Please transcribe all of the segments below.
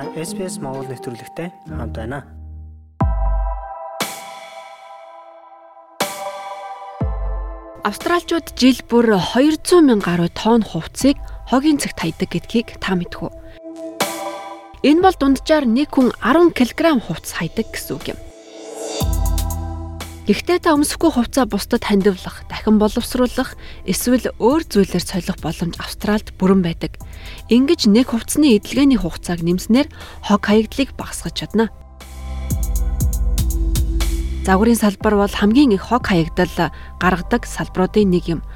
Та SPS Монгол нэвтрүүлэгтэй хамт байна. Австралчууд жил бүр 200 мянга гаруй тонн хувцсыг хогийн цагт хайдаг гэдгийг та мэдэх үү? Энэ бол дунджаар нэг хүн 10 кг хувцас хайдаг гэсэн үг юм. Гэхдээ та өмсөхгүй хувцаа бусдад хандивлах, дахин боловсруулах, эсвэл өөр зүйлээр солих боломж Австралид бүрэн байдаг. Ингиж нэг хувцсны эдлгээний хугацааг нэмснээр хог хаягдлыг багасгаж чадна. Загварын салбар бол хамгийн их хог хаягдал гаргадаг салбаруудын нэг юм.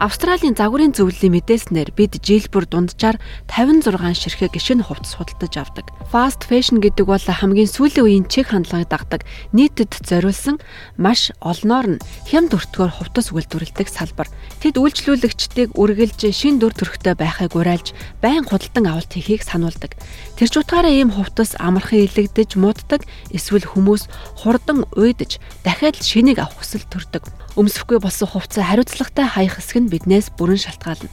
Австралийн загварын зөвлөлийн мэдээснээр бид жил бүр дунджаар 56 ширхэг гişэн хувцас худалдаж авдаг. Fast fashion гэдэг бол хамгийн сүүлийн үеийн чиг хандлагыг дагдаг нийтэд зориулсан маш олноор нь хямд өртгөөр хувцас үйлдвэрлэдэг салбар. Тэд үйлчлүүлэгчдийг үргэлж шин дүр төрхтэй байхыг уриалж байн худалдан авалт хийхийг сануулдаг. Тэр ч утгаараа ийм хувцас амархан илэгдэж мууддаг эсвэл хүмүүс хурдан уйдаж дахиад шинийг авах хүсэл төрдөг. Өмсөхгүй болсон хувцас хариуцлагатай хаях хэсэг нь биднээс бүрэн шалтгаална.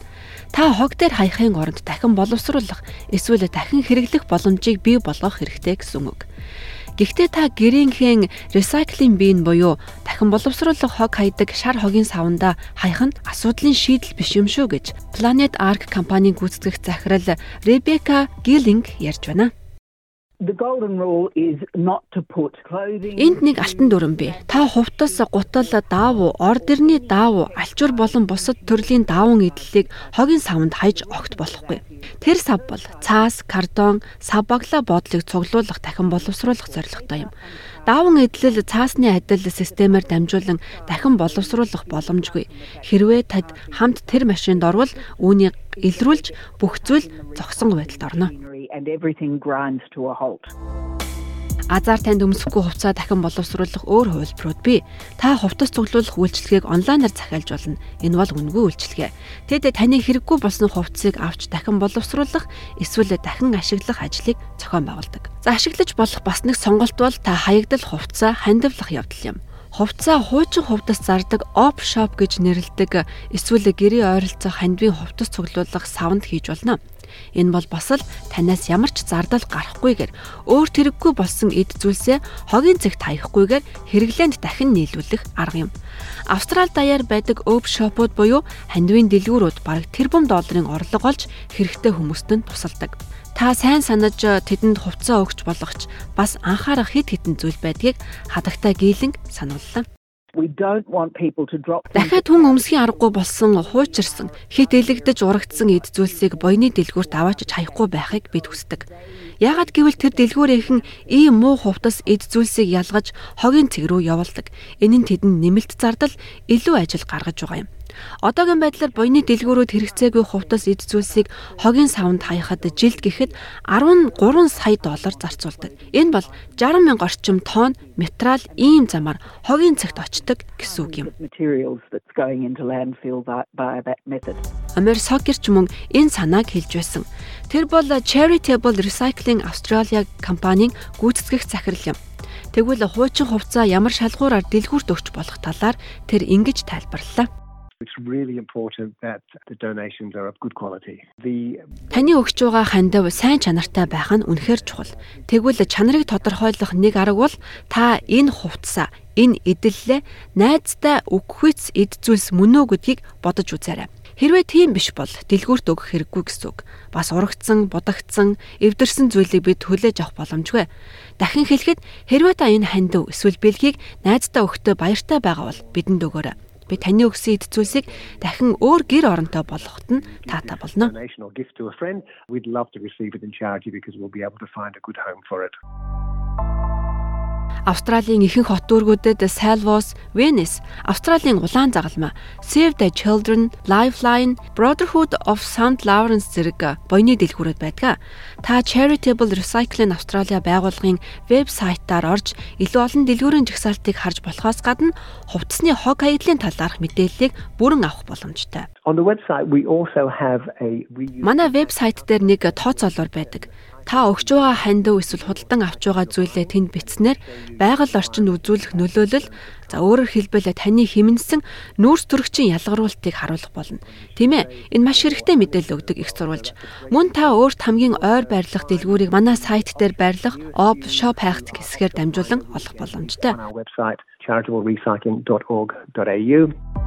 Та хог дээр хаяхын оронд дахин боловсруулах эсвэл дахин хэрэглэх боломжийг бий болгох хэрэгтэй гэсэн үг. Гэхдээ та гэрийнхээ recycling bin буюу дахин боловсруулах хог хайдаг шар хогийн савнда хаях нь асуудлын шийдэл биш юм шүү гэж Planet Ark компанийн гүйцэтгэх захирал Rebecca Gilling ярьж байна. Энд нэг алтан дүрэн бий. Та хувцас, гутал, даавуу, ордерны даавуу, альчуур болон бусад төрлийн даавын эдлэлийг хогийн савнд хайж огт болохгүй. Тэр сав бол цаас, картон, сав баглаа боодлыг цуглуулах дахин боловсруулах зорилготой юм. Дааван эдлэл цаасны адил системээр дамжуулан дахин боловсруулах боломжгүй. Хэрвээ тад хамт тэр машинд орвол үүнийг илрүүлж бүх зүйл зогсон байдалд орно and everything grinds to a halt. Азар танд өмсөхгүй хувцас дахин боловсруулах өөр хувилбарууд бий. Та хувцас цуглуулах үйлчилгээг онлайнаар захиалж болно. Энэ бол үнэгүй үйлчилгээ. Тэд таны хэрэггүй болсон хувцсыг авч дахин боловсруулах эсвэл дахин ашиглах ажлыг зохион байгуулдаг. За ашиглаж болох бас нэг сонголт бол та хаягдал хувцас хандивлах явдал юм хувцаа хуучин хувцас зардаг оп шоп гэж нэрлэдэг эсвэл гэрээ ойролцоо хандвийн хувцас цуглуулах савнд хийж болно. Энэ бол бас л танаас ямар ч зардал гарахгүйгээр өөр тэрэггүй болсон эд зүйлсээ хогийн цагт хаягахгүйгээр хэрэглээнд дахин нийлүүлэх арга юм. Австрал даяар байдаг өөп шопууд буюу хандивын дэлгүүрүүд бараг тэрбум долларын орлого олж хэрэгтэй хүмүүст нь тусалдаг. Та сайн санаж тэдэнд хувцас өгч болгоч бас анхаарах хэд хэдэн зүйл байдгийг хадагтай гийлэн санууллаа. Дахиад хүн өмсгийн аргагүй болсон хуучирсан хит элэгдэж урагдсан эд зүйлсийг буйны дэлгүүрт аваачиж хаяхгүй байхыг бид хүсдэг. Яагад гэвэл тэр дэлгүүрийнхэн ийм муу хувцас эд зүйлсийг ялгаж хогийн цэг рүү явуулдаг. Энэ нь тэдэнд нэмэлт зардал илүү ажил гаргаж байгаа юм. Одоогийн байдлаар буйны дэлгүүрүүд хэрэгцээгүй хувцас эд зүйлсийг хогийн савнд хаяхад жилд гэхэд 13 сая доллар зарцуулдаг. Энэ бол 60 мянга орчим тонн материал ийм замаар хогийн цагт очдог гэсэн үг юм. Амер Сокерч мөн энэ санааг хэлж байсан. Тэр бол Charitable Recycling Australia компанийн гүйцэтгэх захирал юм. Тэгвэл хуучин хувцас ямар шалгуураар дэлгүүрт өгч болох талаар тэр ингэж тайлбарллаа. Таны өгч байгаа хандив сайн чанартай байх нь үнэхээр чухал. Тэгвэл чанарыг тодорхойлох нэг арга бол та энэ хувцсаа энэ эдэллээ найзтай өгөхүйц эд зүйлс мөн үү гэдгийг бодож үзээрэй. Хэрвээ тийм биш бол дэлгүүрт өгөх хэрэггүй гэсэн үг. Бас урагдсан, будагдсан, эвдэрсэн зүйлийг бид хүлээж авах боломжгүй. Дахин хэлэхэд хэрвээ та энэ хандив эсвэл бэлгийг найзтай өгөхдөө баяртай байгаа бол бидэнд өгөөрэй би таны өгсөн эд зүйлсийг дахин өөр гэр оронтой болгоход нь таатай болно. We'd love to receive it in charity because we'll be able to find a good home for it. Австралийн ихэнх хот дүүргүүдэд Salvos, Venice, Австралийн улаан загалмай, Save the Children, Lifeline, Brotherhood of St Lawrence зэрэг буйны дэлгүүрүүд байдаг. Та Charitable Recycling Australia байгууллагын вебсайтаар орж илүү олон дэлгүүрийн жагсаалтыг харж болохоос гадна хувцсны хог хаягдлын талаарх мэдээллийг бүрэн авах боломжтой. Манай вебсайт дээр нэг тооцоолоор байдаг. Та өгч байгаа хандив эсвэл худалдан авч байгаа зүйлээ тэнд бичснээр байгаль орчинд үзүүлэх нөлөөлөл за өөрөөр хэлбэл таны хэмнэсэн нүүрс төрөгчийн ялгаруултыг харуулах болно. Тийм ээ. Энэ маш хэрэгтэй мэдээлэл өгдөг их сурвалж. Мөн та өөрт хамгийн ойр байрлах дэлгүүрийг манай сайт дээр байрлах Op Shop Hacked хэсгээр дамжуулан олох боломжтой. charitablrecycling.org.au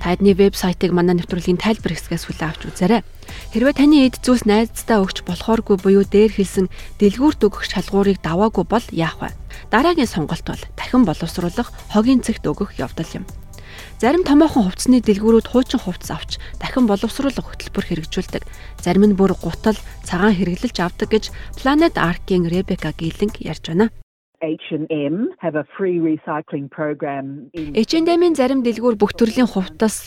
Та эдний вебсайтыг манай нэвтрүүлгийн тайлбар хэсгээс хүлээн авч үзээрэй. Хэрвээ таны эд зүйлс найздаа өгч болохооргүй буюу дээр хэлсэн дэлгүүрт өгөх шалгуурыг даваагүй бол яах вэ? Дараагийн сонголт бол дахин боловсруулах, хогийн цэгт өгөх явдал юм. Зарим томоохон хувцсны дэлгүүрүүд хуучин хувцас авч дахин боловсруулах хөтөлбөр хэрэгжүүлдэг. Зарим нь бүр гутал, цагаан хэрэглэж авдаг гэж Planet Arc-ийн Rebecca Gilling ярьж байна. H&M have a free recycling program H&M-ийн зарим дэлгүүр бүх төрлийн хувцас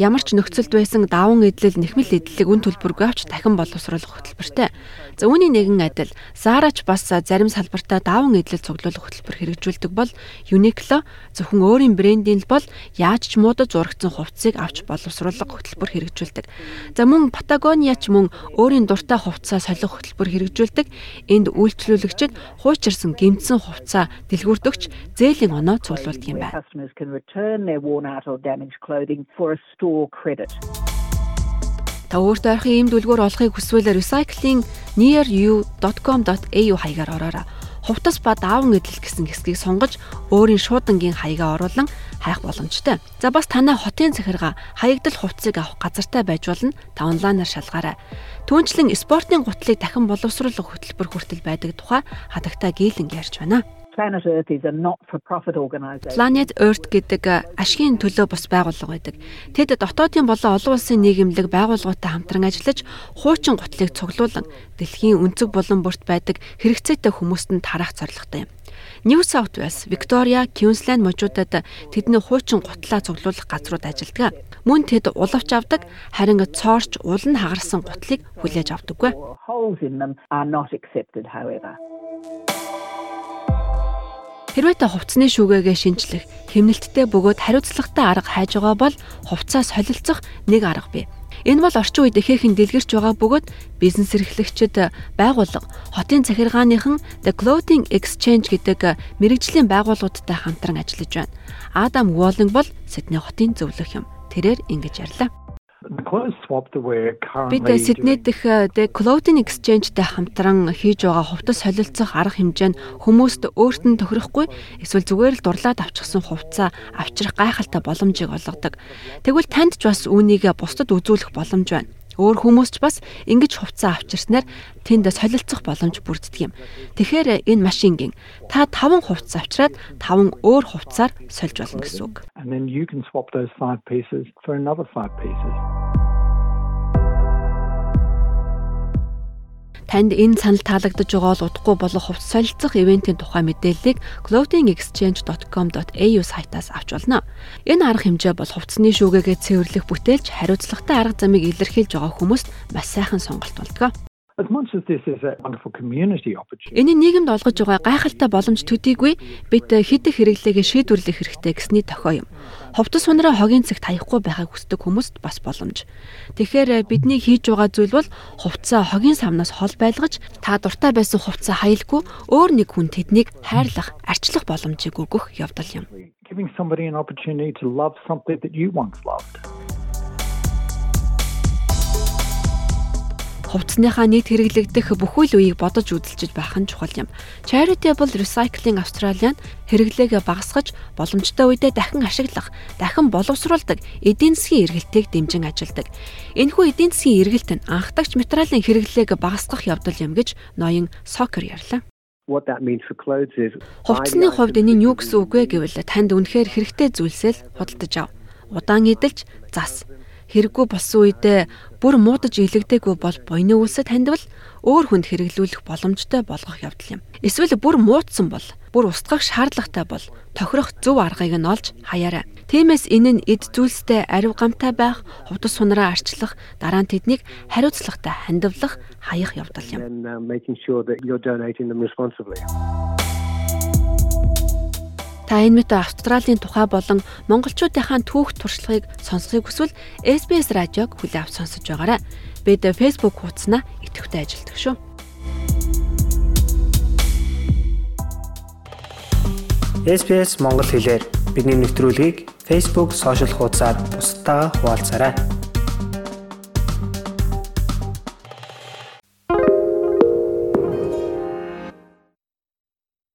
ямар ч нөхцөлд байсан даван эдлэл нэхмэл эдлэлийг үн төлбөргүй авч дахин боловсруулах хөтөлбөртэй. За үүний нэгэн адил Zara-ч бас зарим салбартаа даван эдлэл цуглуулах хөтөлбөр хэрэгжүүлдэг бол Uniqlo зөвхөн өөрийн брендийн л бол яаж ч муудад зурагдсан хувцсыг авч боловсруулах хөтөлбөр хэрэгжүүлдэг. За мөн Patagonia ч мөн өөрийн дуртай хувцас солих хөтөлбөр хэрэгжүүлдэг. Энд үйлчлүүлэгчид хуучирсан гэмтсэн үлдсэн хувцас дэлгүүртөгч зээлийн оноо цуглуулдаг юм байна. Та өөртөө ойрхон ийм дүлгүүр олохыг хүсвэл recycling nearyou.com.au хаягаар ороорой. Хувцас ба даавн эдэл гэсэн хэсгийг сонгож өөрийн шуудангийн хаягаа оруулан хайх боломжтой. За бас танай хотын захиргаа хаягдал хувцсыг авах газартай байж болно. Та онлайнаар шалгаарай. Түүнчлэн спортын гутлыг дахин боловсруулах хөтөлбөр хүртэл байдаг тухай хадагтай гээлэн ярьж байна. Planet Earth is a not-for-profit organisation. Planet Earth гэдэг ашигын төлөө бус байгууллага байдаг. Тэд дотоодын болон олон улсын нийгэмлэг байгууллагуудтай хамтран ажиллаж хуучин гутлыг цуглуулan дэлхийн өнцөг болон бүрт байдаг хэрэгцээтэй хүмүүст нь тараах зорилготой юм. New South Wales, Victoria, Queensland мужуудад тэдний хуучин гутлаа цуглуулах газрууд ажилладаг. Мөн тэд улавч авдаг, харин цоорч уул нь хагарсан гутлыг хүлээж авдаггүй. Хэрвээ та хувцсны шүүгээгээ шинжлэх, хэмнэлттэй бөгөөд хариуцлагатай арга хайж байгаа бол хувцаа солилцох нэг арга бий. Энэ бол орчин үед ихээхэн дэлгэрч байгаа бөгөөд бизнес эрхлэгчид байгууллага, хотын захиргааныхан The Clothing Exchange гэдэг мэрэгжлийн байгууллагуудтай хамтран ажиллаж байна. Адам Walling бол Сидней хотын зөвлөх юм. Тэрээр ингэж ярьлаа. Бид Сидней дэх The Clothing Exchange-тэй хамтран хийж байгаа хувцас солилцох арга хэмжээ нь хүмүүст өөрт нь тохирохгүй эсвэл зүгээр л дурлаад авчихсан хувцас авчрах гайхалтай боломжийг олгодог. Тэгвэл танд ч бас үүнийг бусдад үзүүлэх боломж байна. Өөр хүмүүс ч бас ингэж хувцас авчирснаар тэнд солилцох боломж бүрддэг юм. Тэгэхээр энэ машингийн та 5 хувцас авчраад 5 өөр хувцасаар сольж болно гэсэн үг. And then you can swap those 5 pieces for another 5 pieces. Танд энэ санал таалагдж байгаа бол удахгүй болох хувц солилцох ивэнтийн тухай мэдээллийг clothingexchange.com.au сайтаас авч болно. Энэ арга хэмжээ бол хувцсны шүүгээгээ цэвэрлэх бүтээлч хариуцлагатай арга замыг илэрхийлж байгаа хүмүүст маш сайхан сонголт болдог. As much as this is a wonderful community opportunity. Энэ нийгэмд олгож байгаа гайхалтай боломж төдийгүй бид хідэх хэрэглээгээ шийдвэрлэх хэрэгтэй гэсний тохио юм. Ховдос сунараа хогийн цагт хаяхгүй байхыг хүсдэг хүмүүст бас боломж. Тэгэхээр бидний хийж байгаа зүйл бол хувцаа хогийн самнаас хол байлгаж та дуртай байсан хувцаа хаялгүй өөр нэг хүн тэднийг хайрлах, арчлах боломжийг өгөх явдал юм. Giving somebody an opportunity to love something that you once loved. Хувцсныхаа нийт хэрэглэгдэх бүхэл үеийг бодож үзэлжиж байх нь чухал юм. Charitable Recycling Australia нь хэрэглээгээ багасгаж боломжтой үедээ дахин ашиглах, дахин боловсруулдаг эдийн засгийн эргэлтийг дэмжин ажилладаг. Энэхүү эдийн засгийн эргэлт нь анхдагч материалын хэрэглээг багасгах явдал юм гэж ноён Сокер ярьлаа. What that means for clothes is Хувцсны хувьд энэ нь юу гэсэн үг вэ гэвэл танд үнэхээр хэрэгтэй зүйлсээ л худалдаж ав. Удаан эдэлж зас хэрэггүй болсон үедээ бүр муудаж илэгдээгүй бол буйны үлсэд хандвал өөр хүнд хэрэглүүлэх боломжтой болгох явдал юм. Эсвэл бүр муудсан бол бүр устгах шаардлагатай бол тохирох зөв аргыг нь олж хаяарай. Тиймээс энэ нь эд зүйлстэй арив гамтай байх, хувцас сунараа арчлах, дараа нь тэднийг хариуцлагатай хандивлах, хаях явдал юм. Та энэ мэт Австралийн тухай болон монголчуудынхаа түүх туршлагыг сонсохыг хүсвэл SBS радиог хүлээн авч сонсож байгаарай. Бид Facebook хуудаснаа идэвхтэй ажилтдаг шүү. SBS Монгол хэлээр бидний мэдрэлгийг Facebook сошиал хуудасаар бусдаа хуваалцаарай.